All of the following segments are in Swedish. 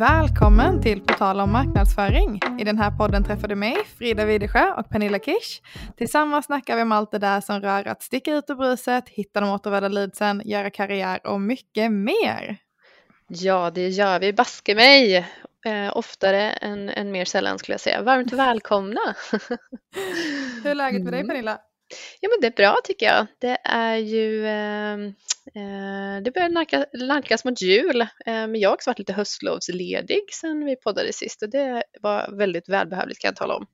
Välkommen till På tal om marknadsföring. I den här podden träffar du mig, Frida Widesjö och Pernilla Kish. Tillsammans snackar vi om allt det där som rör att sticka ut ur bruset, hitta de återvärda leadsen, göra karriär och mycket mer. Ja, det gör vi baske mig. Eh, oftare än, än mer sällan skulle jag säga. Varmt välkomna! Hur är läget med dig Mm. Pernilla? Ja, men det är bra tycker jag. Det är ju eh, eh, det börjar nalka, nalkas mot jul, eh, men jag har också varit lite höstlovsledig sen vi poddade sist och det var väldigt välbehövligt kan jag tala om.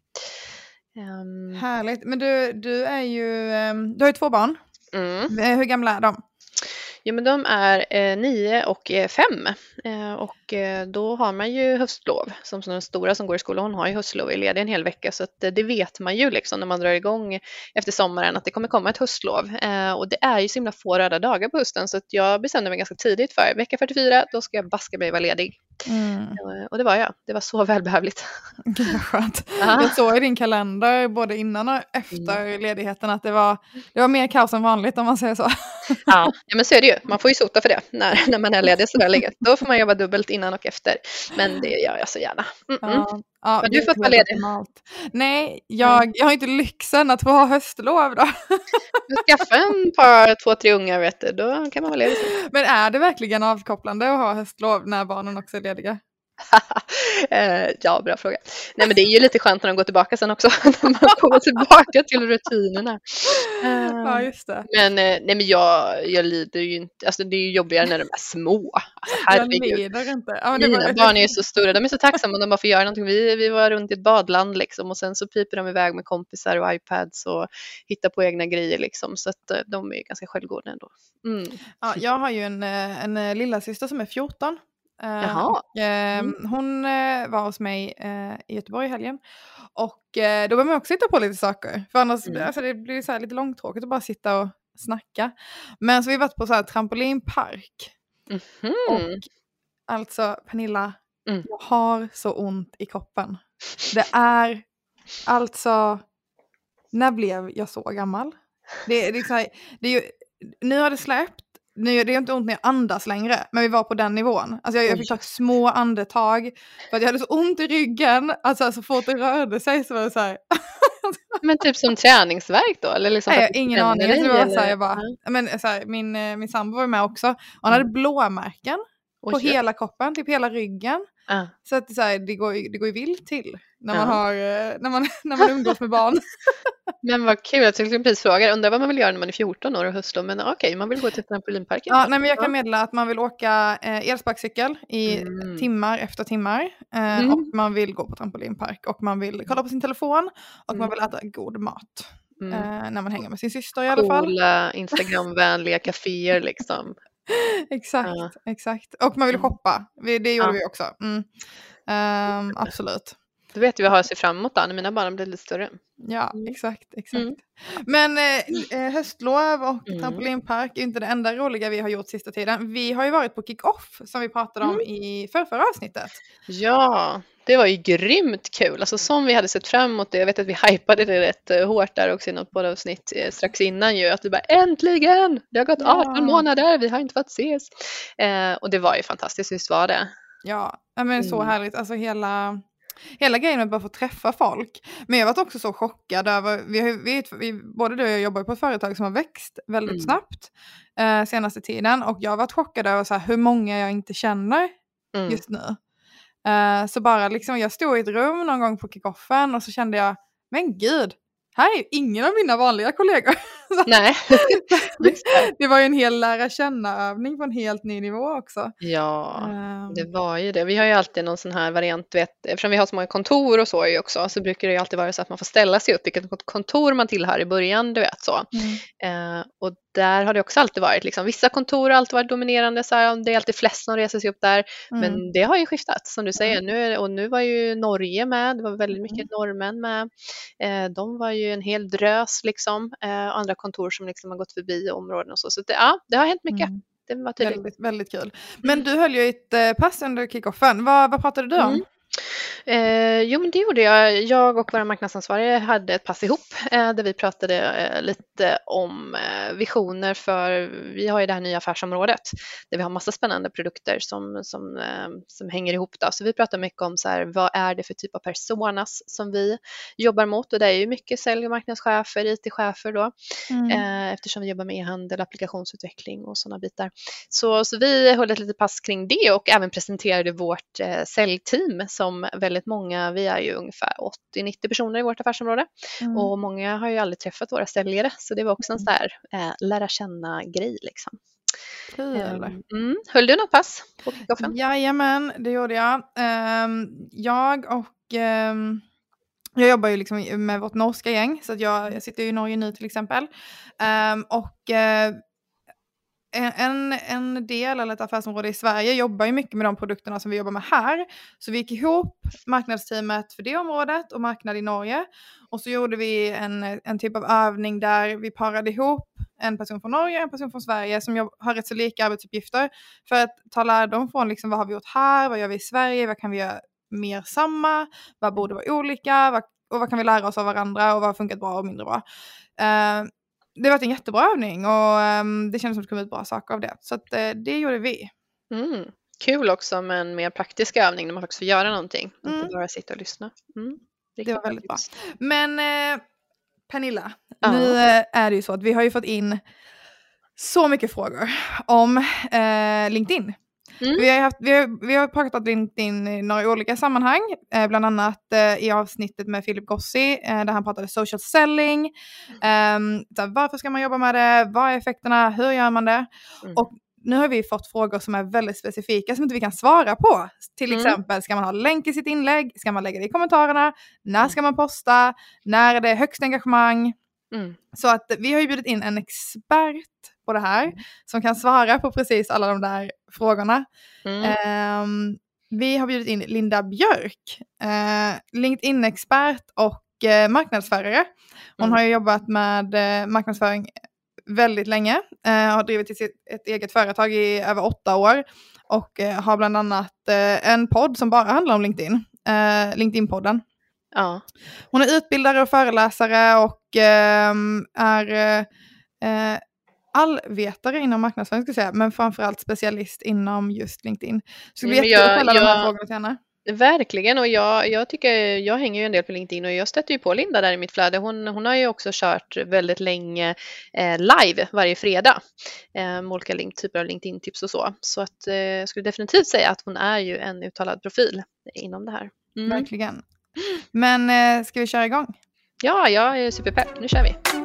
Ehm, Härligt. Men du, du är ju, ehm, du har ju två barn. mm. Eh, Hur gamla är de? Jo, men de är eh, nio och eh, fem eh, och eh, då har man ju höstlov. Som, som den stora som går i skolan, hon har ju höstlov, är ledig en hel vecka så att, eh, det vet man ju liksom när man drar igång efter sommaren att det kommer komma ett höstlov. Eh, och det är ju så himla få röda dagar på hösten så att jag bestämde mig ganska tidigt för vecka 44, då ska jag baska mig vara ledig. Mm. Eh, och det var jag. Det var så välbehövligt. Gud vad skönt. Ja. Jag såg i din kalender både innan och efter ledigheten att det var, det var mer kaos än vanligt om man säger så. Ja, ja, men så är det ju. Man får ju sota för det när, när man är ledig sådär länge. Då får man jobba dubbelt innan och efter. Men det gör jag så gärna. Mm -mm. Ja, ja, det du fått vara ledig? optimalt. Nej, jag, jag har inte lyxen att få ha höstlov då. Skaffa en par, två, tre ungar vet du, då kan man vara ledig. Men är det verkligen avkopplande att ha höstlov när barnen också är lediga? Eh, ja, bra fråga. Nej, men det är ju lite skönt när de går tillbaka sen också, när man kommer tillbaka till rutinerna. Ja, Eh, just det. Men, eh, nej, men jag, jag lider ju inte, alltså det är ju jobbigare när de är små. Alltså, Jag lider inte. Ja, Mina var, barn är ju så stora, de är så tacksamma de bara får göra någonting. Vi, vi var runt i ett badland liksom och sen så piper de iväg med kompisar och iPads och hittar på egna grejer liksom. Så att de är ganska självgående ändå. Mm. ja, jag har ju en, en lillasyster som är 14. Eh, Jaha. Och, eh, Mm. Hon eh, var hos mig eh, i Göteborg i helgen. Och eh, då behöver man också hitta på lite saker. För annars Mm. alltså, det blir så här lite långtråkigt att bara sitta och snacka. Men så vi varit på så här trampolinpark. Mhm. Och alltså Pernilla, Mm. jag har så ont i kroppen. Det är alltså, när blev jag så gammal? Det, är- det, är här, det är ju, nu har det släppt, nu, det är inte ont när jag andas längre, men vi var på den nivån. Alltså jag, jag fick ta små andetag för att jag hade så ont i ryggen, alltså så fort det rörde sig så var det så här, Men typ som träningsverk då? Eller liksom nej, jag har ingen aning. Jag, det var så här, jag bara, men, så här, min, eh, min sambo var med också, och han hade blåmärken på Oj, hela kroppen, typ hela ryggen. Ja. Så att det, så här, det, går, det går ju vilt till när man, Ja. har, eh, när man, när man umgås med barn. Men vad kul, jag tänkte precis fråga. Undrar vad man vill göra när man är 14 år och höstlov. Men okej, man vill gå till trampolinparken. Ja, nej, men jag Ja. kan meddela att man vill åka eh, elsparkcykel i Mm. timmar efter timmar. Eh, Mm. Och man vill gå på trampolinpark och man vill kolla på sin telefon och man Mm. vill äta god mat. Mm. Eh, när man hänger med sin syster i alla fall. Coola Instagramvänliga kaféer liksom. Exakt, Ja. exakt. Och man vill Mm. shoppa. Det gjorde Ja. vi också. Mm. Ehm, absolut. Då vet vi vad jag har att se fram emot då, när mina barn blir lite större. Ja, Mm. exakt. exakt. Mm. Men eh, eh, höstlov och Mm. trampolinpark är inte det enda roliga vi har gjort sista tiden. Vi har ju varit på kick-off som vi pratade om Mm. i förra avsnittet. Ja, det var ju grymt kul. Alltså som vi hade sett fram emot det. Jag vet att vi hypade det rätt eh, hårt där också i något poddavsnitt eh, strax innan ju. Att vi bara äntligen! Det har gått Ja. 18 månader, vi har inte fått ses. Eh, och det var ju fantastiskt, visst var det? Ja, ja, men så Mm. härligt. Alltså hela, hela grejen med att bara få träffa folk. Men jag var också så chockad över, vi, har vi, vi, både du och jag jobbar på ett företag som har växt väldigt Mm. snabbt eh, senaste tiden. Och jag har varit chockad över så här, hur många jag inte känner Mm. just nu. Eh, så bara liksom, jag stod i ett rum någon gång på kickoffen och så kände jag, men gud, här är ju ingen av mina vanliga kollegor. Nej, det. var ju en hel lära känna-övning på en helt ny nivå också. Ja. Ehm, Det var ju det. Vi har ju alltid någon sån här variant, du vet, eftersom vi har så många kontor och så ju också, så brukar det ju alltid vara så att man får ställa sig upp vilket kontor man tillhör i början, du vet så. mm. Eh, och där har det också alltid varit, liksom, vissa kontor har alltid varit dominerande, så här, det är alltid flest som reser sig upp där, Mm. men det har ju skiftat som du säger. Nu är det, och nu var ju Norge med, det var väldigt mycket Mm. norrmän med. Eh, de var ju en hel drös liksom, eh, andra kontor som liksom har gått förbi områden och så. Så det, ja, det har hänt mycket. Mm. Det var tydligt. Väldigt, väldigt kul. Men du höll ju ett eh, pass under kickoffen. Vad, vad pratade du om? Mm. Eh, jo, men det gjorde jag. Jag och våra marknadsansvariga hade ett pass ihop eh, där vi pratade eh, lite om eh, visioner för, vi har ju det här nya affärsområdet där vi har massa spännande produkter som, som, eh, som hänger ihop. Då. Så vi pratar mycket om så här, vad är det för typ av personas som vi jobbar mot och det är ju mycket sälj och marknadschefer, IT-chefer då mm. Eh, eftersom vi jobbar med e-handel, applikationsutveckling och sådana bitar. Så, så vi höll ett litet pass kring det och även presenterade vårt säljteam som väldigt många, vi är ju ungefär 80-90 personer i vårt affärsområde mm. och många har ju aldrig träffat våra säljare så det var också en sån där eh, lära känna-grej liksom. Kul. Ehm, mm. Höll du något pass på kickoffen? Jajamän, det gjorde jag. Um, jag och um, jag jobbar ju liksom med vårt norska gäng så jag, jag sitter i Norge nu till exempel. Um, och uh, en, en del eller ett affärsområde i Sverige jobbar ju mycket med de produkterna som vi jobbar med här. Så vi gick ihop marknadsteamet för det området och marknad i Norge. Och så gjorde vi en, en typ av övning där vi parade ihop en person från Norge och en person från Sverige som har rätt så lika arbetsuppgifter för att ta lärdom från liksom, vad har vi gjort här, vad gör vi i Sverige, vad kan vi göra mer samma, vad borde vara olika vad, och vad kan vi lära oss av varandra och vad har funkat bra och mindre bra. Uh, det var en jättebra övning och um, det kändes som att det kom ut bra saker av det. Så att, uh, det gjorde vi. Mm. Kul också med en mer praktisk övning när man faktiskt får göra någonting. Mm. Inte bara sitta och lyssna. Mm. Det var väldigt bra. Men uh, Pernilla, uh. nu uh, är det ju så att vi har ju fått in så mycket frågor om LinkedIn. Mm. Vi, har haft, vi, har, vi har pratat LinkedIn i några olika sammanhang, eh, bland annat eh, i avsnittet med Philip Gossi eh, där han pratade social selling. Mm. Så varför ska man jobba med det? Vad är effekterna? Hur gör man det? Mm. Och nu har vi fått frågor som är väldigt specifika som inte vi kan svara på. Till mm. exempel, ska man ha länk i sitt inlägg? Ska man lägga det i kommentarerna? När mm. ska man posta? När är det högst engagemang? Mm. Så att vi har ju bjudit in en expert på det här som kan svara på precis alla de där frågorna. Mm. Um, vi har bjudit in Linda Björk, uh, LinkedIn-expert och uh, marknadsförare. Hon mm. har ju jobbat med uh, marknadsföring väldigt länge, uh, har drivit sitt, ett eget företag i över åtta år och har bland annat en podd som bara handlar om LinkedIn, LinkedIn-podden. Ja. Hon är utbildare och föreläsare och ehm, är allvetare inom marknadsföring, ska säga, men framförallt specialist inom just LinkedIn. Så det blir jättekul att ställa de här frågorna till henne. Verkligen och jag, jag tycker, jag hänger ju en del på LinkedIn och jag stöter ju på Linda där i mitt flöde. Hon, hon har ju också kört väldigt länge eh, live varje fredag eh, med olika link, typer av LinkedIn-tips och så. Så att, eh, jag skulle definitivt säga att hon är ju en uttalad profil inom det här. Mm. Verkligen. Men eh, ska vi köra igång? Ja, jag är superpepp. Nu kör vi.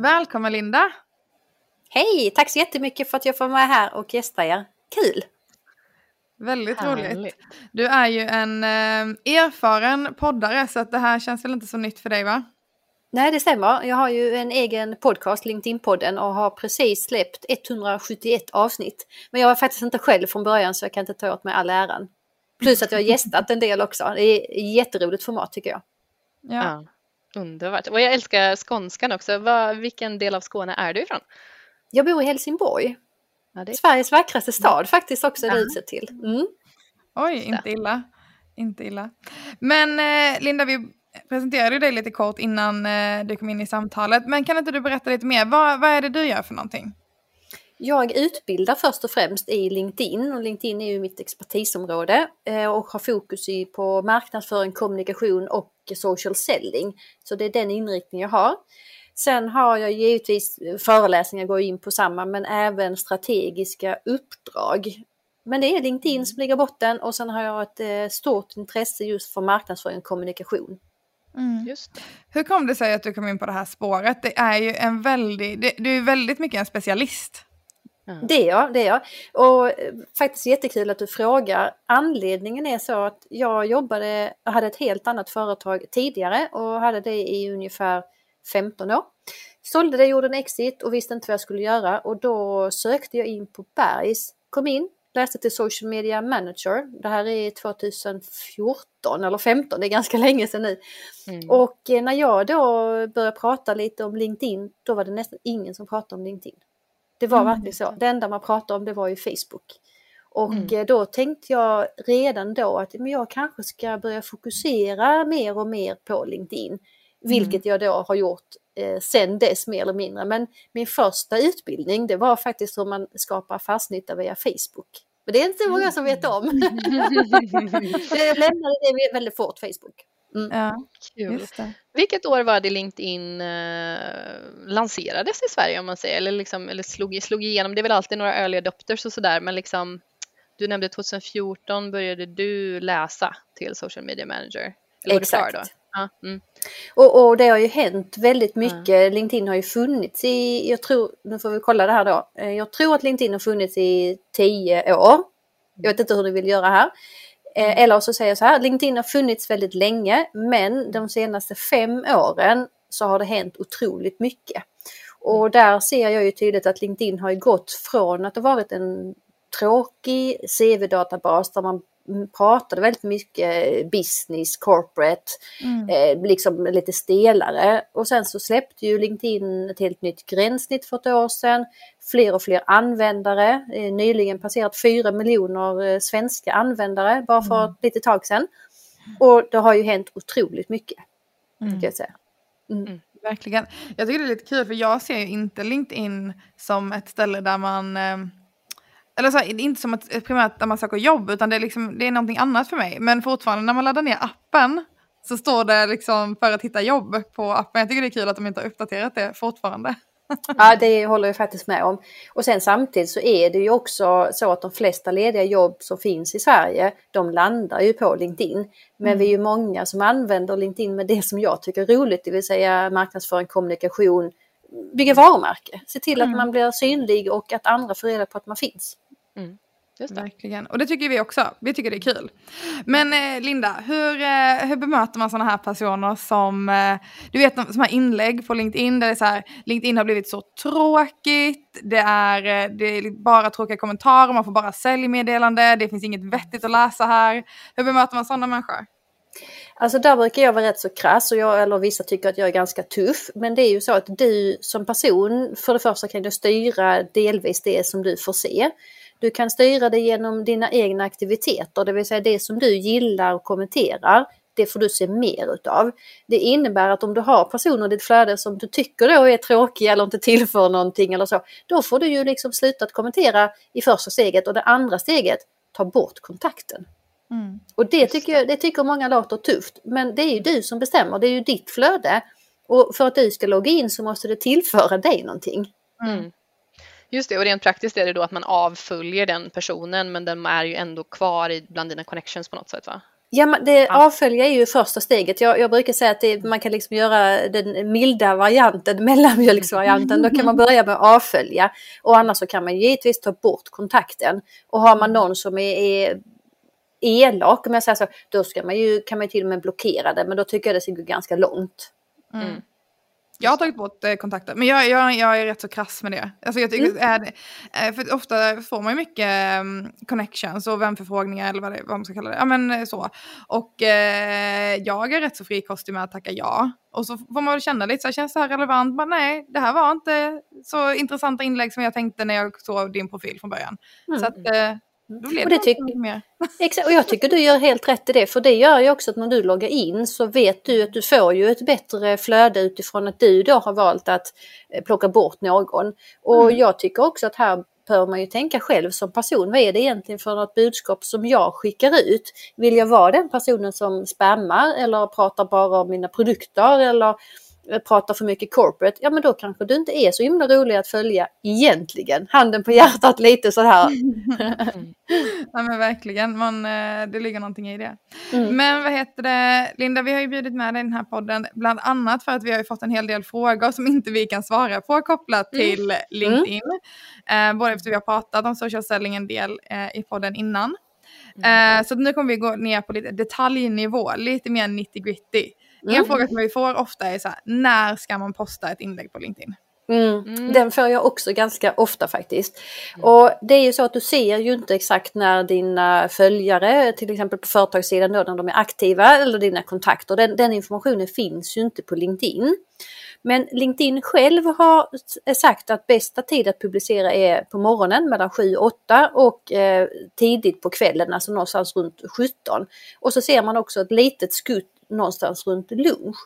Välkommen Linda! Hej! Tack så jättemycket för att jag får vara här och gästa er. Kul! Väldigt Härligt. roligt. Du är ju en eh, erfaren poddare så att det här känns väl inte så nytt för dig va? Nej det stämmer. Jag har ju en egen podcast, LinkedIn-podden och har precis släppt 171 avsnitt. Men jag var faktiskt inte själv från början så jag kan inte ta åt mig all äran. Plus att jag har gästat en del också. Det är ett jätteroligt format tycker jag. Ja. Ja. Underbart. Och jag älskar skånskan också. Var, vilken del av Skåne är du ifrån? Jag bor i Helsingborg. Ja, det... Sveriges vackraste stad faktiskt också är det till. Mm. Oj, inte illa. Inte illa. Men eh, Linda, vi presenterade dig lite kort innan eh, du kom in i samtalet. Men kan inte du berätta lite mer? Vad, vad är det du gör för någonting? Jag utbildar först och främst i LinkedIn och LinkedIn är ju mitt expertisområde eh, och har fokus på marknadsföring, kommunikation och social selling. Så det är den inriktning jag har. Sen har jag givetvis föreläsningar går in på samma men även strategiska uppdrag. Men det är LinkedIn som ligger botten och sen har jag ett eh, stort intresse just för marknadsföring och kommunikation. Mm. Just. Hur kom det sig att du kom in på det här spåret? Det är ju en väldigt, du är väldigt mycket en specialist. Mm. Det är jag, det är jag. Och eh, faktiskt jättekul att du frågar. Anledningen är så att jag jobbade, hade ett helt annat företag tidigare och hade det i ungefär 15 år. Sålde det, gjorde en exit och visste inte vad jag skulle göra och då sökte jag in på Bergs, kom in, läste till social media manager. Det här är 2014 eller 15, det är ganska länge sedan nu. Mm. Och eh, när jag då började prata lite om LinkedIn, då var det nästan ingen som pratade om LinkedIn. Det var mm. verkligen så. Det enda man pratade om det var ju Facebook. Och Mm. eh, då tänkte jag redan då att men jag kanske ska börja fokusera mer och mer på LinkedIn. Vilket jag då har gjort eh, sen dess mer eller mindre. Men min första utbildning det var faktiskt hur man skapar affärsnytta via Facebook. Men det är inte många som vet om. jag lämnade det väldigt fort, Facebook. Ja, Kul. Vilket år var det LinkedIn eh, lanserades i Sverige om man säger, eller, liksom, eller slog, slog igenom? Det är väl alltid några early adopters och sådär, men liksom du nämnde 2014 började du läsa till social media manager. Eller var du klar Exakt. då? Ja, mm. Och, och det har ju hänt väldigt mycket. LinkedIn har ju funnits i, jag tror, nu får vi kolla det här då. Eh, Jag tror att LinkedIn har funnits i tio år. Jag vet inte hur du vill göra här. Eh, Eller så säger jag så här, LinkedIn har funnits väldigt länge men de senaste fem åren så har det hänt otroligt mycket. Och där ser jag ju tydligt att LinkedIn har gått från att ha varit en tråkig CV-databas där man mm, pratade väldigt mycket business, corporate, Mm. eh, liksom lite stelare. Och sen så släppte ju LinkedIn ett helt nytt gränssnitt för ett år sedan. Fler och fler användare, eh, nyligen passerat 4 miljoner eh, svenska användare bara för Mm. ett litet tag sedan. Och det har ju hänt otroligt mycket, Mm. jag säga. Verkligen. Jag tycker det är lite kul för jag ser ju inte LinkedIn som ett ställe där man eh, eller så här, inte som ett, ett primärt där man söker jobb utan det är, liksom, det är någonting annat för mig. Men fortfarande när man laddar ner appen så står det liksom för att hitta jobb på appen. Jag tycker det är kul att de inte har uppdaterat det fortfarande. Ja, det håller jag faktiskt med om. Och sen samtidigt så är det ju också så att de flesta lediga jobb som finns i Sverige, de landar ju på LinkedIn. Men vi är ju många som använder LinkedIn med det som jag tycker är roligt, det vill säga marknadsföring, kommunikation, bygga varumärke. Se till att man blir synlig och att andra får reda på att man finns. Just det. Verkligen. Och det tycker vi också. Vi tycker det är kul. Men eh, Linda, hur, eh, hur bemöter man sådana här personer som, eh, du vet som här inlägg på LinkedIn där det är så här, LinkedIn har blivit så tråkigt, det är, eh, det är bara tråkiga kommentarer, man får bara säljmeddelande, det finns inget vettigt att läsa här. Hur bemöter man sådana människor? Alltså där brukar jag vara rätt så krass och jag, eller vissa tycker att jag är ganska tuff. Men det är ju så att du som person, för det första kan du styra delvis det som du får se. Du kan styra det genom dina egna aktiviteter, det vill säga det som du gillar och kommenterar. Det får du se mer utav. Det innebär att om du har personer i ditt flöde som du tycker då är tråkiga eller inte tillför någonting eller så, då får du ju liksom sluta att kommentera i första steget och det andra steget, ta bort kontakten. Mm. Och det tycker, jag, det tycker många låter tufft. Men det är ju du som bestämmer, det är ju ditt flöde. Och för att du ska logga in så måste det tillföra dig någonting. Mm. Just det, och rent praktiskt är det då att man avföljer den personen men den är ju ändå kvar i, bland dina connections på något sätt va? Ja, det, avfölja är ju första steget. Jag, jag brukar säga att det, man kan liksom göra den milda varianten, mellanmjölksvarianten. Då kan man börja med att avfölja. Och annars så kan man givetvis ta bort kontakten. Och har man någon som är, är elak, om jag säger så, då ska man ju, kan man till och med blockera det. Men då tycker jag det ska gå ganska långt. Mm. Jag har tagit bort eh, kontakter, men jag, jag, jag är rätt så krass med det. Alltså jag tycker, är det eh, för ofta får man ju mycket um, connections och vänförfrågningar eller vad, det, vad man ska kalla det. Ja men eh, så. Och eh, jag är rätt så frikostig med att tacka ja. Och så får man väl känna lite så här, känns det här relevant? Men nej, det här var inte så intressanta inlägg som jag tänkte när jag såg din profil från början. Mm. Så att eh, då blev Och det, tyck-. Exakt, och jag tycker du gör helt rätt i det. För det gör ju också att när du loggar in så vet du att du får ju ett bättre flöde utifrån att du då har valt att eh, plocka bort någon. Och Mm. jag tycker också att här bör man ju tänka själv som person. Vad är det egentligen för något budskap som jag skickar ut? Vill jag vara den personen som spammar eller pratar bara om mina produkter eller pratar för mycket corporate? Ja men då kanske du inte är så himla rolig att följa egentligen. Handen på hjärtat lite så här. Ja men verkligen, man, eh, det ligger någonting i det. Mm. Men vad heter det, Linda, vi har ju bjudit med dig i den här podden bland annat för att vi har ju fått en hel del frågor som inte vi kan svara på kopplat Mm. till LinkedIn. Eh, både efter vi har pratat om social selling en del eh, i podden innan. Mm. Eh, så nu kommer vi gå ner på lite detaljnivå, lite mer 90 gritty. En Mm. fråga som vi får ofta är så här, när ska man posta ett inlägg på LinkedIn? Mm. Mm. Den får jag också ganska ofta faktiskt. Och det är ju så att du ser ju inte exakt när dina följare, till exempel på företagssidan då, när de är aktiva eller dina kontakter, den, den informationen finns ju inte på LinkedIn. Men LinkedIn själv har sagt att bästa tid att publicera är på morgonen mellan 7 och 8 och eh, tidigt på kvällen, alltså någonstans runt 17. Och så ser man också ett litet skutt någonstans runt lunch.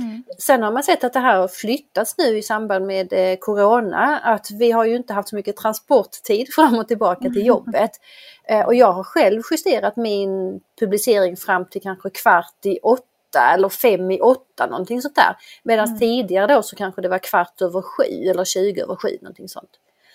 Mm. Sen har man sett att det här har flyttats nu i samband med eh, Corona, att vi har ju inte haft så mycket transporttid fram och tillbaka till mm. jobbet. Eh, och jag har själv justerat min publicering fram till kanske kvart i åtta eller fem i åtta någonting sånt där. Medan mm. tidigare då så kanske det var kvart över sju eller tjugo över sju någonting sånt.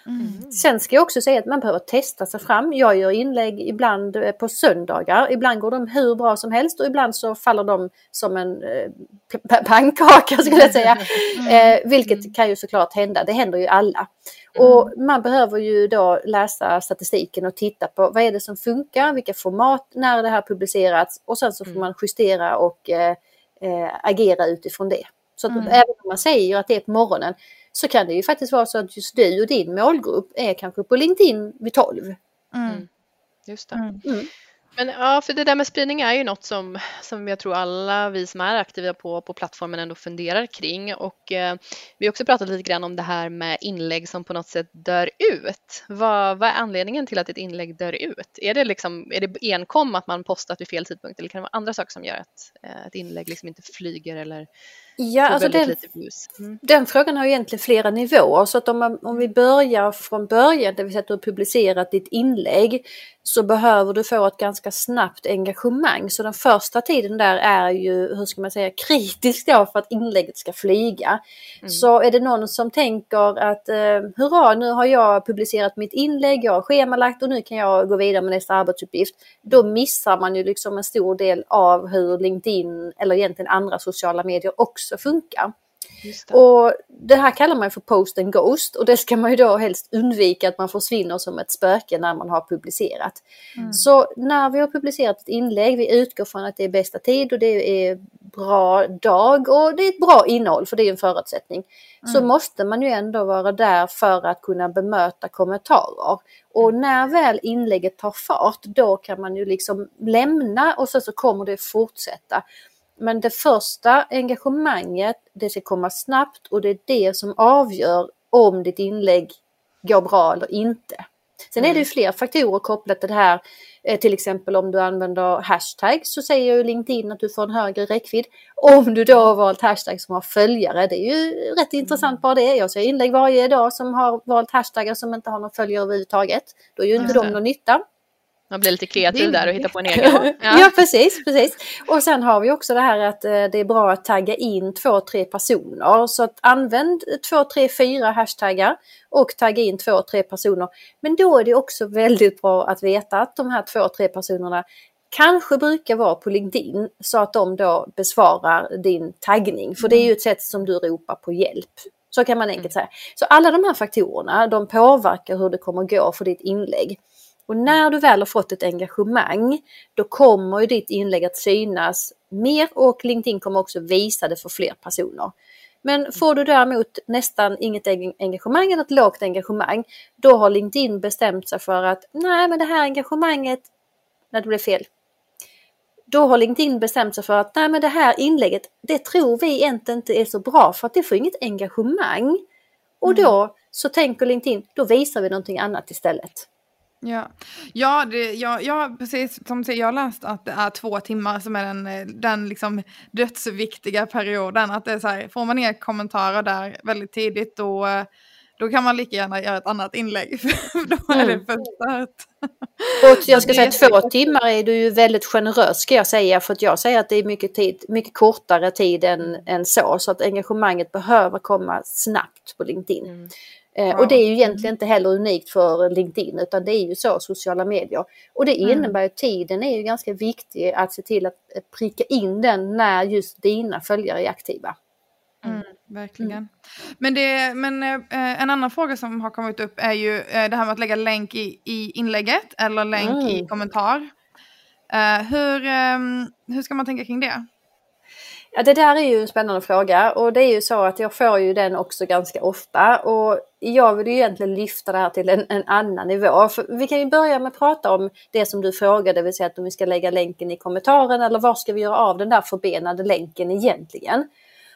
Mm. Sen ska jag också säga att man behöver testa sig fram. Jag gör inlägg ibland eh, på söndagar. Ibland går de hur bra som helst och ibland så faller de som en eh, pannkaka skulle jag säga. Mm. Eh, vilket kan ju såklart hända. Det händer ju alla. Mm. Och man behöver ju då läsa statistiken och titta på vad är det som funkar, vilka format, när det här publicerats och sen så får mm. man justera och eh, eh, agera utifrån det. Så att mm. även om man säger att det är på morgonen så kan det ju faktiskt vara så att just du och din målgrupp är kanske på LinkedIn vid 12. Mm. mm. Just det. Mm. mm. Men ja, för det där med spridning är ju något som, som jag tror alla vi som är aktiva på, på plattformen ändå funderar kring och eh, vi har också pratat lite grann om det här med inlägg som på något sätt dör ut. Vad, vad är anledningen till att ett inlägg dör ut? Är det, liksom, är det enkom att man postat vid fel tidpunkt eller kan det vara andra saker som gör att eh, ett inlägg liksom inte flyger eller Ja, alltså den, mm. den frågan har egentligen flera nivåer. Så att om, man, om vi börjar från början, det vill säga att du har publicerat ditt inlägg, så behöver du få ett ganska snabbt engagemang. Så den första tiden där är ju, hur ska man säga, kritisk då för att inlägget ska flyga. Mm. Så är det någon som tänker att eh, hurra, nu har jag publicerat mitt inlägg, jag har schemalagt och nu kan jag gå vidare med nästa arbetsuppgift. Då missar man ju liksom en stor del av hur LinkedIn eller egentligen andra sociala medier också funkar. Det. Och det här kallar man för post and ghost och det ska man ju då helst undvika att man försvinner som ett spöke när man har publicerat. Mm. Så när vi har publicerat ett inlägg, vi utgår från att det är bästa tid och det är bra dag och det är ett bra innehåll för det är en förutsättning. Mm. Så måste man ju ändå vara där för att kunna bemöta kommentarer. Och mm. när väl inlägget tar fart då kan man ju liksom lämna och sen så kommer det fortsätta. Men det första engagemanget, det ska komma snabbt och det är det som avgör om ditt inlägg går bra eller inte. Sen är det ju mm. fler faktorer kopplat till det här. Eh, till exempel om du använder hashtags så säger ju LinkedIn att du får en högre räckvidd. Om du då har valt hashtag som har följare, det är ju rätt intressant mm. bara det. Jag ser inlägg varje dag som har valt hashtaggar som inte har någon följare överhuvudtaget. Då är ju inte de någon nytta. Man blir lite kreativ där och hittar på en egen. Ja. ja, precis, precis. Och sen har vi också det här att eh, det är bra att tagga in två, tre personer. Så att använd två, tre, fyra hashtaggar och tagga in två, tre personer. Men då är det också väldigt bra att veta att de här två, tre personerna kanske brukar vara på LinkedIn så att de då besvarar din taggning. För det är ju ett sätt som du ropar på hjälp. Så kan man enkelt säga. Så alla de här faktorerna de påverkar hur det kommer gå för ditt inlägg. Och när du väl har fått ett engagemang, då kommer ju ditt inlägg att synas mer och LinkedIn kommer också visa det för fler personer. Men får du däremot nästan inget engagemang eller ett lågt engagemang, då har LinkedIn bestämt sig för att nej men det här engagemanget, när det blev fel. Då har LinkedIn bestämt sig för att nej men det här inlägget, det tror vi egentligen inte är så bra för att det får inget engagemang. Och mm. då så tänker LinkedIn, då visar vi någonting annat istället. Ja, ja, det, ja, ja precis som jag har läst att det är två timmar som är den, den liksom dödsviktiga perioden. Att det är så här, får man ner kommentarer där väldigt tidigt då, då kan man lika gärna göra ett annat inlägg. då är det mm. förstört. Och jag ska säga två timmar är du ju väldigt generös ska jag säga. För att jag säger att det är mycket, tid, mycket kortare tid än, än så. Så att engagemanget behöver komma snabbt på LinkedIn. Mm. Eh, och det är ju egentligen inte heller unikt för LinkedIn utan det är ju så sociala medier. Och det mm. innebär att tiden är ju ganska viktig att se till att eh, pricka in den när just dina följare är aktiva. Mm, mm. verkligen. Mm. Men, det, men eh, en annan fråga som har kommit upp är ju eh, det här med att lägga länk i, i inlägget eller länk i mm. kommentar. Eh, hur, ehm, hur ska man tänka kring det? Ja, det där är ju en spännande fråga och det är ju så att jag får ju den också ganska ofta och jag vill ju egentligen lyfta det här till en, en annan nivå. För vi kan ju börja med att prata om det som du frågade, det vill säga att om vi ska lägga länken i kommentaren eller var ska vi göra av den där förbenade länken egentligen?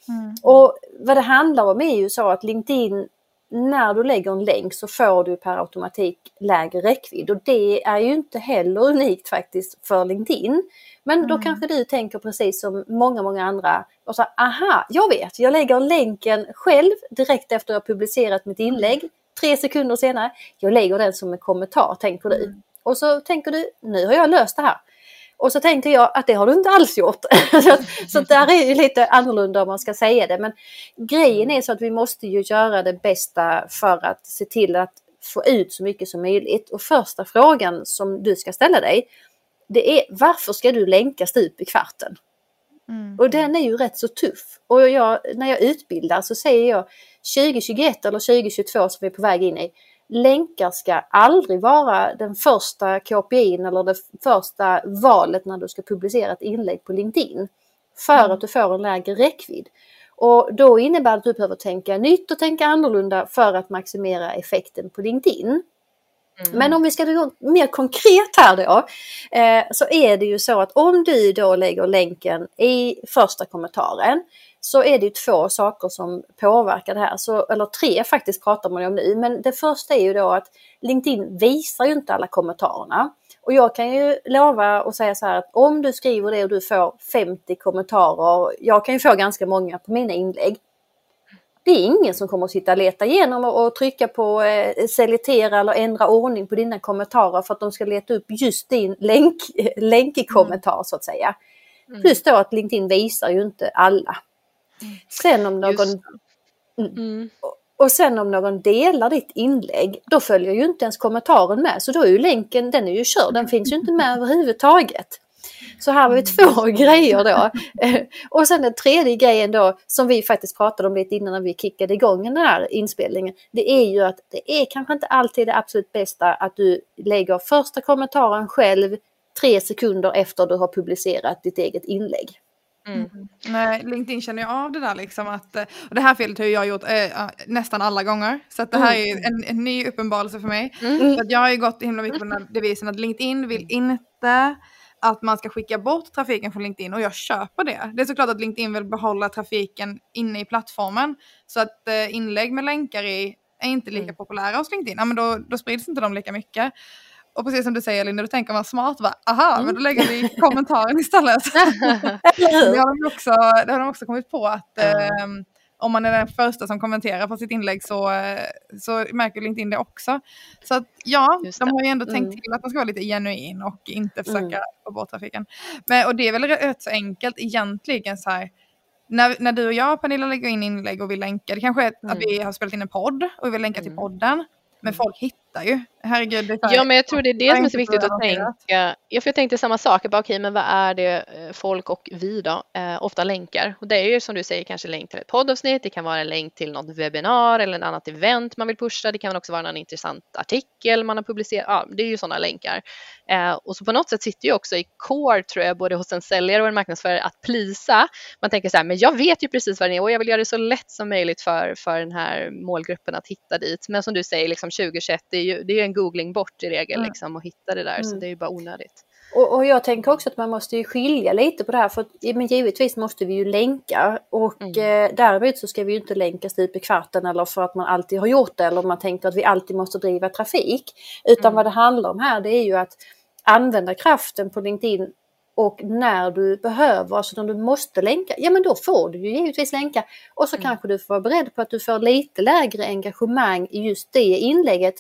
Mm. Och vad det handlar om är ju så att LinkedIn, när du lägger en länk så får du per automatik lägre räckvidd och det är ju inte heller unikt faktiskt för LinkedIn. Men mm. då kanske du tänker precis som många, många andra och så aha, jag vet, jag lägger länken själv direkt efter att jag publicerat mitt inlägg. Tre sekunder senare, jag lägger den som en kommentar, tänker du. Mm. Och så tänker du, nu har jag löst det här. Och så tänker jag att det har du inte alls gjort. så, så där är ju lite annorlunda om man ska säga det. Men grejen är så att vi måste ju göra det bästa för att se till att få ut så mycket som möjligt. Och första frågan som du ska ställa dig det är varför ska du länka stup i kvarten? Mm. Och den är ju rätt så tuff. Och jag, när jag utbildar så säger jag 2021 eller 2022 som vi är på väg in i. Länkar ska aldrig vara den första KPI eller det första valet när du ska publicera ett inlägg på LinkedIn. För mm. att du får en lägre räckvidd. Och då innebär det att du behöver tänka nytt och tänka annorlunda för att maximera effekten på LinkedIn. Mm. Men om vi ska gå mer konkret här då, eh, så är det ju så att om du då lägger länken i första kommentaren så är det ju två saker som påverkar det här, så, eller tre faktiskt pratar man om nu. Men det första är ju då att LinkedIn visar ju inte alla kommentarerna. Och jag kan ju lova och säga så här att om du skriver det och du får 50 kommentarer, jag kan ju få ganska många på mina inlägg, det är ingen som kommer att sitta och leta igenom och, och trycka på eh, selektera eller ändra ordning på dina kommentarer för att de ska leta upp just din länk, länkig kommentar mm. så att säga. Mm. Plus då att LinkedIn visar ju inte alla. Sen om någon... Mm. mm. Och sen om någon delar ditt inlägg, då följer ju inte ens kommentaren med. Så då är ju länken, den är ju körd, den finns ju inte med överhuvudtaget. Så här har vi två grejer då. Och sen den tredje grejen då som vi faktiskt pratade om lite innan när vi kickade igång den här inspelningen. Det är ju att det är kanske inte alltid det absolut bästa att du lägger första kommentaren själv tre sekunder efter du har publicerat ditt eget inlägg. Mm. Nej, LinkedIn känner jag av det där liksom att, och det här felet har jag gjort äh, nästan alla gånger. Så att det här mm. är en, en ny uppenbarelse för mig. Mm. För att jag har ju gått himla mycket på den här devisen att LinkedIn vill inte att man ska skicka bort trafiken från LinkedIn och jag köper det. Det är såklart att LinkedIn vill behålla trafiken inne i plattformen så att eh, inlägg med länkar i är inte lika mm. populära hos LinkedIn. Ja, men då, då sprids inte de lika mycket. Och precis som du säger Linda, då tänker man smart, va? aha, mm. men då lägger vi kommentaren istället. det, har de också, det har de också kommit på att eh, om man är den första som kommenterar på sitt inlägg så, så märker LinkedIn det också. Så att ja, de har ju ändå mm. tänkt till att man ska vara lite genuin och inte försöka mm. få bort trafiken. Men, och det är väl rätt så enkelt egentligen så här, när, när du och jag Pernilla lägger in inlägg och vill länka, det kanske är mm. att vi har spelat in en podd och vi vill länka till mm. podden. Men mm. folk hittar ju. Herregud. Ja, men jag tror det är det som är så viktigt att tänka. Ja, för jag tänkte samma sak. Okej, okay, men vad är det eh, folk och vi då eh, ofta länkar? Och det är ju som du säger kanske länk till ett poddavsnitt. Det kan vara en länk till något webbinar eller ett annat event man vill pusha. Det kan också vara någon intressant artikel man har publicerat. Ja, det är ju sådana länkar. Eh, och så på något sätt sitter ju också i core tror jag, både hos en säljare och en marknadsförare att plisa. Man tänker så här, men jag vet ju precis vad det är och jag vill göra det så lätt som möjligt för, för den här målgruppen att hitta dit. Men som du säger, liksom 2021, det är ju det är en googling bort i regel mm. liksom, och hitta det där, mm. så det är ju bara onödigt. Och, och, jag tänker också att man måste ju skilja lite på det här, för men givetvis måste vi ju länka och mm. eh, däremot så ska vi ju inte länka stup i kvarten eller för att man alltid har gjort det eller man tänker att vi alltid måste driva trafik. Utan mm. vad det handlar om här det är ju att använda kraften på LinkedIn och när du behöver, alltså när du måste länka, ja men då får du ju givetvis länka. Och så mm. kanske du får vara beredd på att du får lite lägre engagemang i just det inlägget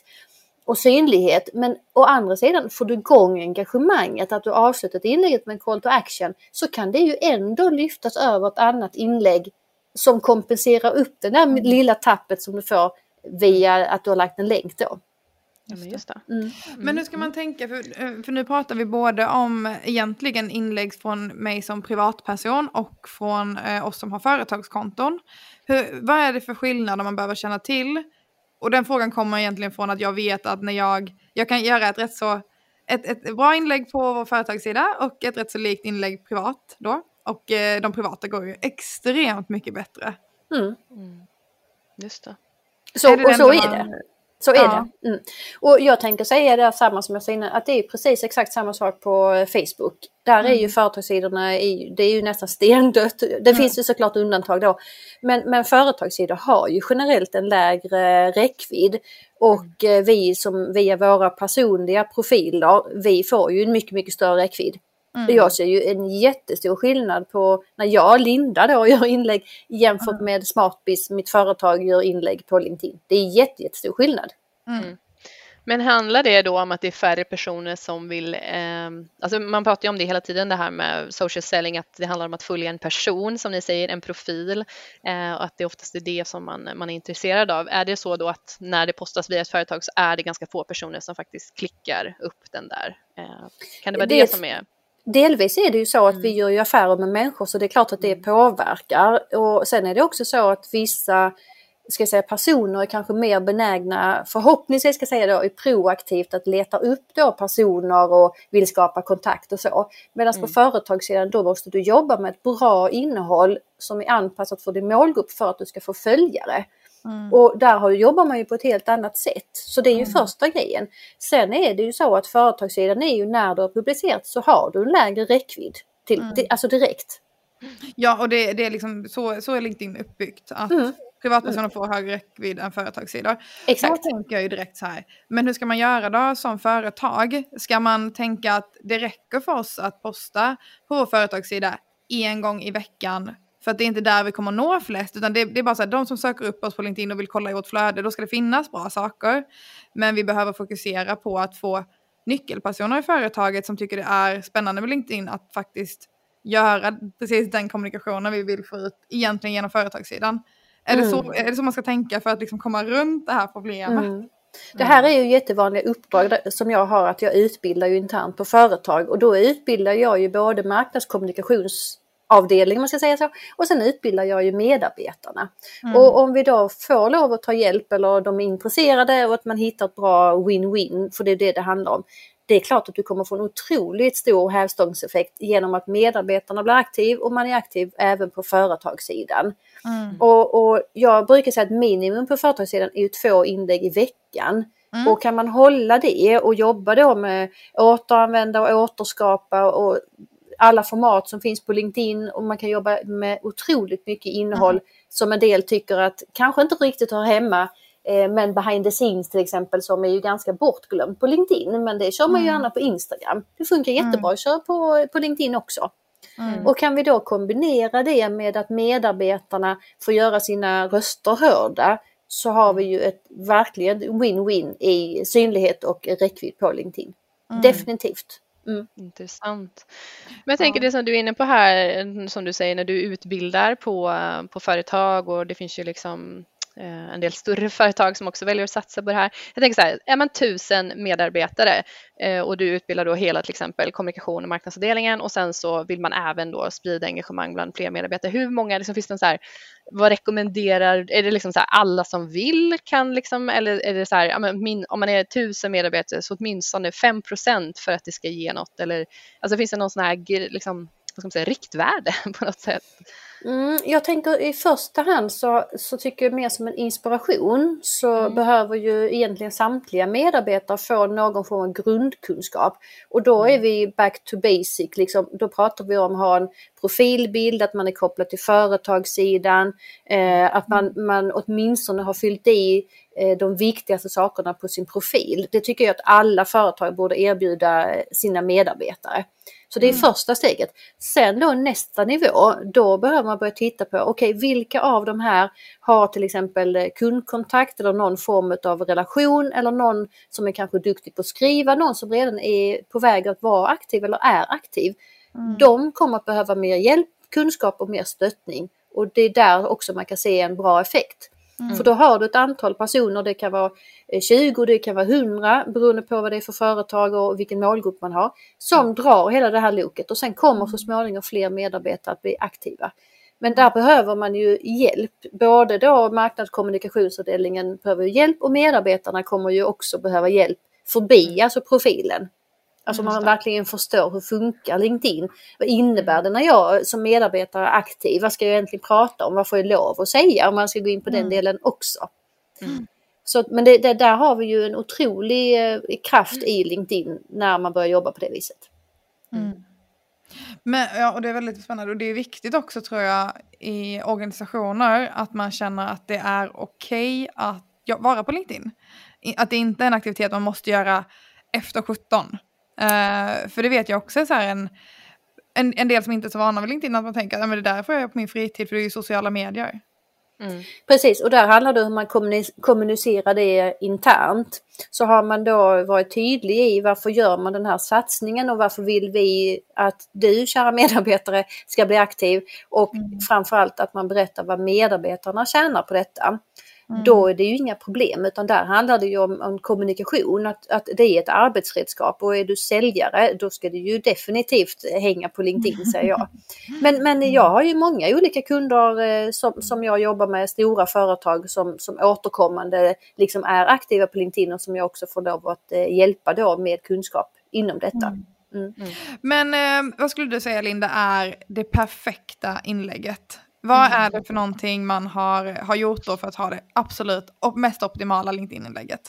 och synlighet. Men å andra sidan får du igång engagemanget, att du avslutat inlägget med en call to action, så kan det ju ändå lyftas över ett annat inlägg som kompenserar upp det där lilla tappet som du får via att du har lagt en länk då. Ja, men, just det. Mm. men hur ska man tänka, för, eh, för nu pratar vi både om egentligen inlägg från mig som privatperson och från eh, oss som har företagskonton. Hur, vad är det för skillnader man behöver känna till? Och den frågan kommer egentligen från att jag vet att när jag, jag kan göra ett rätt så, ett, ett bra inlägg på vår företagssida och ett rätt så likt inlägg privat då. Och eh, de privata går ju extremt mycket bättre. Mm. Mm. Just det. Så, är det och så är det. Så är Ja. det. Mm. Och jag tänker säga det samma som jag sa innan, att det är precis exakt samma sak på Facebook. Där är ju företagssidorna, i- det är ju nästan stendött. Det finns ju såklart undantag då. Men, men företagssidor har ju generellt en lägre räckvidd. Och eh, vi som via våra personliga profiler, vi får ju en mycket, mycket större räckvidd. Mm. Jag ser ju en jättestor skillnad på när jag, Linda då, gör inlägg jämfört med Smartbiz, mitt företag, gör inlägg på LinkedIn. Det är jätte, jättestor skillnad. Mm. Men handlar det då om att det är färre personer som vill, eh, alltså man pratar ju om det hela tiden det här med social selling, att det handlar om att följa en person som ni säger, en profil eh, och att det oftast är det som man, man är intresserad av. Är det så då att när det postas via ett företag så är det ganska få personer som faktiskt klickar upp den där? Eh, kan det vara det, Det- som är? Delvis är det ju så att vi gör ju affärer med människor så det är klart att det påverkar. Och sen är det också så att vissa ska jag säga, personer är kanske mer benägna, förhoppningsvis ska jag säga då, är proaktivt att leta upp då personer och vill skapa kontakt och så. Medan på företagssidan då måste du jobba med ett bra innehåll som är anpassat för din målgrupp för att du ska få följare. Mm. Och där har, jobbar man ju på ett helt annat sätt. Så det är ju första grejen. Sen är det ju så att företagssidan är ju när du har publicerat så har du en lägre räckvidd. Till, di- alltså direkt. Ja, och det, det är liksom så, så är LinkedIn uppbyggt. Att Mm. privatpersoner får högre räckvidd än företagssidor. Exakt. Då tänker jag ju direkt så här. Men hur ska man göra då som företag? Ska man tänka att det räcker för oss att posta på vår företagssida en gång i veckan? För att det är inte där vi kommer att nå flest, utan det, det är bara så här, de som söker upp oss på LinkedIn och vill kolla i vårt flöde, då ska det finnas bra saker. Men vi behöver fokusera på att få nyckelpersoner i företaget som tycker det är spännande med LinkedIn att faktiskt göra precis den kommunikationen vi vill få ut egentligen genom företagssidan. Är, det, Mm. så, är det så man ska tänka för att liksom komma runt det här problemet? Mm. Det här är ju jättevanliga uppdrag som jag har att jag utbildar ju internt på företag och då utbildar jag ju både marknadskommunikationsavdelning, om man ska säga så, och sen utbildar jag ju medarbetarna. Mm. Och om vi då får lov att ta hjälp eller de är intresserade och att man hittar ett bra win-win, för det är det det handlar om. Det är klart att du kommer få en otroligt stor hävstångseffekt genom att medarbetarna blir aktiv och man är aktiv även på företagssidan. Mm. Och, och jag brukar säga att minimum på företagssidan är ju två inlägg i veckan. Mm. Och kan man hålla det och jobba då med återanvända och återskapa och alla format som finns på LinkedIn och man kan jobba med otroligt mycket innehåll som en del tycker att kanske inte riktigt hör hemma eh, men behind the scenes till exempel som är ju ganska bortglömt på LinkedIn men det kör man ju gärna på Instagram. Det funkar jättebra att köra på, på LinkedIn också. Mm. Och kan vi då kombinera det med att medarbetarna får göra sina röster hörda så har vi ju ett verkligen win-win i synlighet och räckvidd på LinkedIn. Mm. Definitivt. Mm. Intressant. Men jag tänker det som du är inne på här, som du säger när du utbildar på, på företag och det finns ju liksom Eh, en del större företag som också väljer att satsa på det här. Jag tänker så här, är man tusen medarbetare eh, och du utbildar då hela till exempel kommunikation och marknadsavdelningen och sen så vill man även då sprida engagemang bland fler medarbetare. Hur många, liksom, finns det en så här, vad rekommenderar, är det liksom så här alla som vill kan liksom, eller är det så här, om man är tusen medarbetare så åtminstone 5% för att det ska ge något eller, alltså finns det någon sån här, liksom, vad ska man säga, riktvärde på något sätt? Mm, jag tänker i första hand så, så tycker jag mer som en inspiration så behöver ju egentligen samtliga medarbetare få någon form av grundkunskap. Och då är vi back to basic, liksom, då pratar vi om att ha en profilbild, att man är kopplad till företagssidan, eh, att man, man åtminstone har fyllt i eh, de viktigaste sakerna på sin profil. Det tycker jag att alla företag borde erbjuda eh, sina medarbetare. Så det är första steget. Sen då nästa nivå, då behöver man börja titta på, okej vilka av de här har till exempel kundkontakt eller någon form av relation eller någon som är kanske duktig på att skriva, någon som redan är på väg att vara aktiv eller är aktiv. De kommer att behöva mer hjälp, kunskap och mer stöttning. Och det är där också man kan se en bra effekt. För då har du ett antal personer, det kan vara eh, 20, det kan vara 100 beroende på vad det är för företag och vilken målgrupp man har. Som drar hela det här loket och sen kommer så småningom fler medarbetare att bli aktiva. Men där behöver man ju hjälp. Både då marknadskommunikationsavdelningen behöver hjälp och medarbetarna kommer ju också behöva hjälp förbi alltså profilen. Alltså man verkligen förstår hur funkar LinkedIn? Vad innebär det när jag som medarbetare är aktiv? Vad ska jag egentligen prata om? Vad får jag lov att säga? Om man ska gå in på den delen också. Så, men det, det, där har vi ju en otrolig eh, kraft i LinkedIn när man börjar jobba på det viset. Mm. Men, ja, och det är väldigt spännande och det är viktigt också tror jag i organisationer att man känner att det är okej okay att ja, vara på LinkedIn. Att det inte är en aktivitet man måste göra efter 17. Uh, eh, för det vet jag också är så en, en, en del som inte är så vana vid LinkedIn att man tänker att det där får jag göra på min fritid för det är ju sociala medier. Mm. Precis, och där handlar det om hur man kommunicerar det internt. Så har man då varit tydlig i varför gör man den här satsningen och varför vill vi att du, kära medarbetare, ska bli aktiv och mm. framförallt att man berättar vad medarbetarna tjänar på detta. Mm. Då är det ju inga problem utan där handlar det ju om, om kommunikation, att, att det är ett arbetsredskap och är du säljare då ska du ju definitivt hänga på LinkedIn säger jag. Men, men jag har ju många olika kunder eh, som, som jag jobbar med, stora företag som, som återkommande liksom är aktiva på LinkedIn och som jag också får lov att eh, hjälpa då med kunskap inom detta. Mm. Mm. mm. Men eh, vad skulle du säga Linda är det perfekta inlägget vad mm. är det för någonting man har, har gjort då för att ha det absolut mest optimala LinkedIn-inlägget?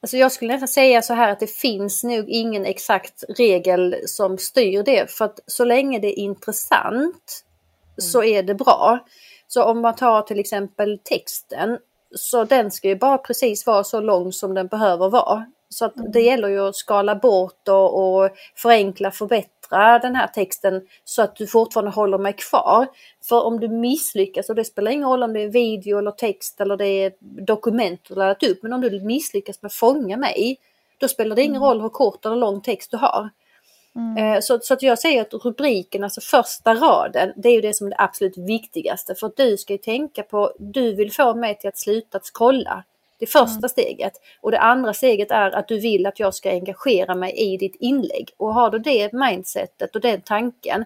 Alltså jag skulle nästan säga så här att det finns nog ingen exakt regel som styr det. För att så länge det är intressant mm. så är det bra. Så om man tar till exempel texten så den ska ju bara precis vara så lång som den behöver vara. Så att det mm. gäller ju att skala bort och, och förenkla, förbättra den här texten så att du fortfarande håller mig kvar. För om du misslyckas, och det spelar ingen roll om det är video eller text eller det är dokument du laddat upp, men om du misslyckas med att fånga mig, då spelar det ingen mm. roll hur kort eller lång text du har. Mm. Eh, så, så att jag säger att rubriken, alltså första raden, det är ju det som är det absolut viktigaste. För att du ska ju tänka på, du vill få mig till att sluta scrolla. Det första mm. steget. Och det andra steget är att du vill att jag ska engagera mig i ditt inlägg. Och har du det mindsetet och den tanken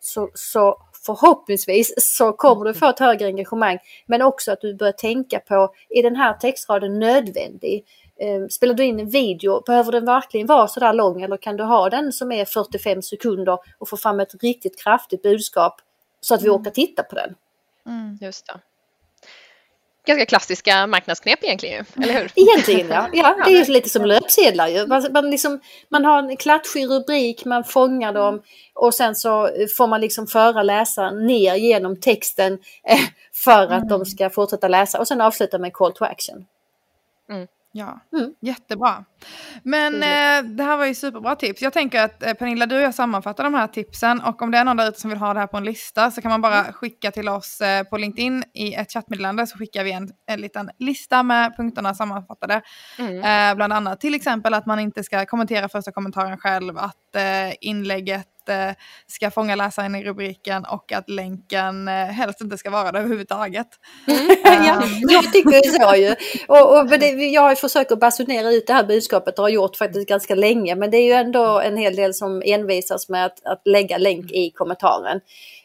så, så förhoppningsvis så kommer du få ett högre engagemang. Men också att du börjar tänka på, är den här textraden nödvändig? Eh, spelar du in en video, behöver den verkligen vara så där lång eller kan du ha den som är 45 sekunder och få fram ett riktigt kraftigt budskap så att vi mm. orkar titta på den? Mm. Just det ganska klassiska marknadsknep egentligen eller hur? Egentligen ja, ja det är lite som löpsedlar ju. Man, man, liksom, man har en klatschig rubrik, man fångar dem och sen så får man liksom föra läsaren ner genom texten eh, för att mm. de ska fortsätta läsa och sen avsluta med call to action. Mm. Ja, mm. jättebra. Men eh, det här var ju superbra tips. Jag tänker att eh, Pernilla, du och jag sammanfattar de här tipsen och om det är någon där ute som vill ha det här på en lista så kan man bara mm. skicka till oss eh, på LinkedIn i ett chattmeddelande så skickar vi en, en liten lista med punkterna sammanfattade. Mm. Eh, bland annat till exempel att man inte ska kommentera första kommentaren själv, att eh, inlägget eh, ska fånga läsaren i rubriken och att länken eh, helst inte ska vara där överhuvudtaget. Mm. ja, jag tycker så ju. Och, och det, jag att basunera ut det här budskapet och har gjort faktiskt ganska länge men det är ju ändå en hel del som envisas med att, att lägga länk i kommentaren.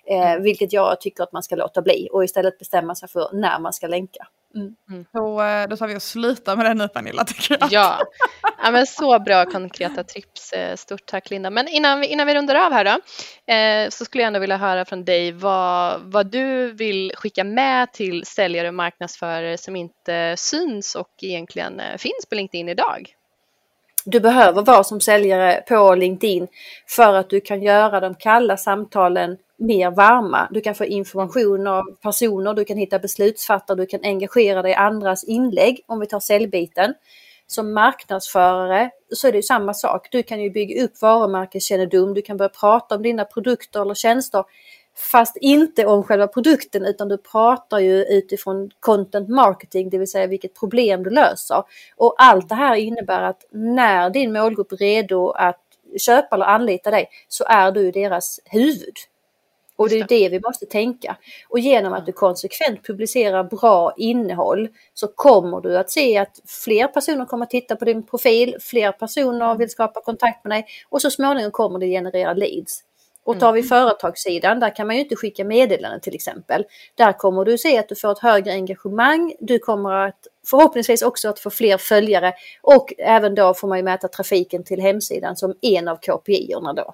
Eh, vilket jag tycker att man ska låta bli och istället bestämma sig för när man ska länka. Mm. Mm. Så eh, då tar vi och slutar med den nu Pernilla tycker jag. Ja. ja, men så bra konkreta tips. Eh, stort tack Linda. Men innan vi, innan vi rundar av här då eh, så skulle jag ändå vilja höra från dig vad, vad du vill skicka med till säljare och marknadsförare som inte syns och egentligen eh, finns på LinkedIn idag. Du behöver vara som säljare på LinkedIn för att du kan göra de kalla samtalen mer varma. Du kan få information av personer, du kan hitta beslutsfattare, du kan engagera dig i andras inlägg om vi tar säljbiten. Som marknadsförare så är det ju samma sak. Du kan ju bygga upp varumärkeskännedom, du kan börja prata om dina produkter eller tjänster fast inte om själva produkten utan du pratar ju utifrån content marketing, det vill säga vilket problem du löser. Och allt det här innebär att när din målgrupp är redo att köpa eller anlita dig så är du deras huvud. Och det är det vi måste tänka. Och genom att du konsekvent publicerar bra innehåll så kommer du att se att fler personer kommer att titta på din profil, fler personer vill skapa kontakt med dig och så småningom kommer det generera leads. Och tar vi mm. företagssidan, där kan man ju inte skicka meddelanden till exempel. Där kommer du se att du får ett högre engagemang, du kommer att förhoppningsvis också att få fler följare och även då får man ju mäta trafiken till hemsidan som en av KPI-erna då.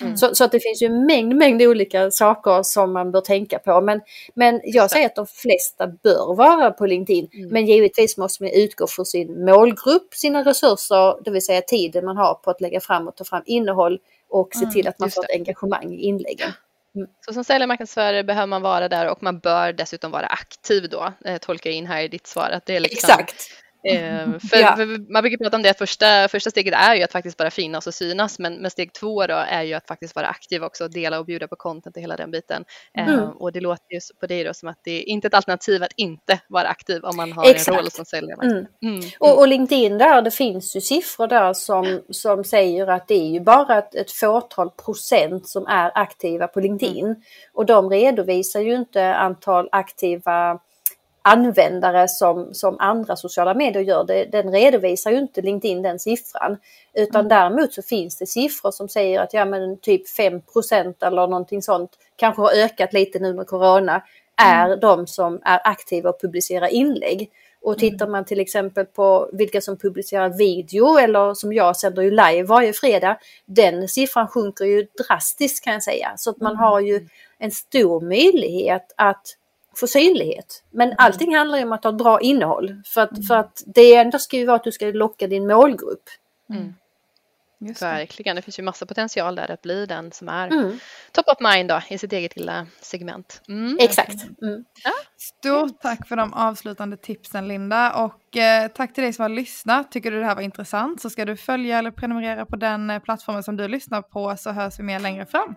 Mm. Så, så, att det finns ju en mängd, mängd olika saker som man bör tänka på. Men, men jag säger att de flesta bör vara på LinkedIn. Mm. Men givetvis måste man utgå från sin målgrupp, sina resurser, det vill säga tiden man har på att lägga fram och ta fram innehåll och se mm, till att man får ett engagemang i inläggen. Mm. Så som säljare och marknadsförare behöver man vara där och man bör dessutom vara aktiv då, eh, tolkar jag in här i ditt svar. Att det är liksom, Exakt. Eh, för, ja. för, man brukar prata om det, första, första steget är ju att faktiskt bara finnas och synas, men, men steg två då är ju att faktiskt vara aktiv också, dela och bjuda på content och hela den biten. Eh, mm. och det låter ju på dig då som att det är inte ett alternativ att inte vara aktiv om man har Exakt. en roll som säljare. Mm. Mm. Och, och, LinkedIn där, det finns ju siffror där som, som säger att det är ju bara ett, ett fåtal procent som är aktiva på LinkedIn. Mm. Och de redovisar ju inte antal aktiva användare som, som andra sociala medier gör. Det, den redovisar ju inte LinkedIn den siffran. Utan mm. däremot så finns det siffror som säger att ja men typ 5 eller någonting sånt kanske har ökat lite nu med Corona är mm. de som är aktiva och publicerar inlägg. Och mm. tittar man till exempel på vilka som publicerar video eller som jag sänder ju live varje fredag. Den siffran sjunker ju drastiskt kan jag säga. Så att man mm. har ju en stor möjlighet att få synlighet. Men mm. allting handlar ju om att ha ett bra innehåll. För att, mm. för att det ändå ska ju vara att du ska locka din målgrupp. Mm. Verkligen, det finns ju massa potential där att bli den som är mm. top of mind då, i sitt eget lilla segment. Mm. Exakt. Mm. Ja. Stort tack för de avslutande tipsen Linda och eh, tack till dig som har lyssnat. Tycker du det här var intressant så ska du följa eller prenumerera på den eh, plattformen som du lyssnar på så hörs vi mer längre fram.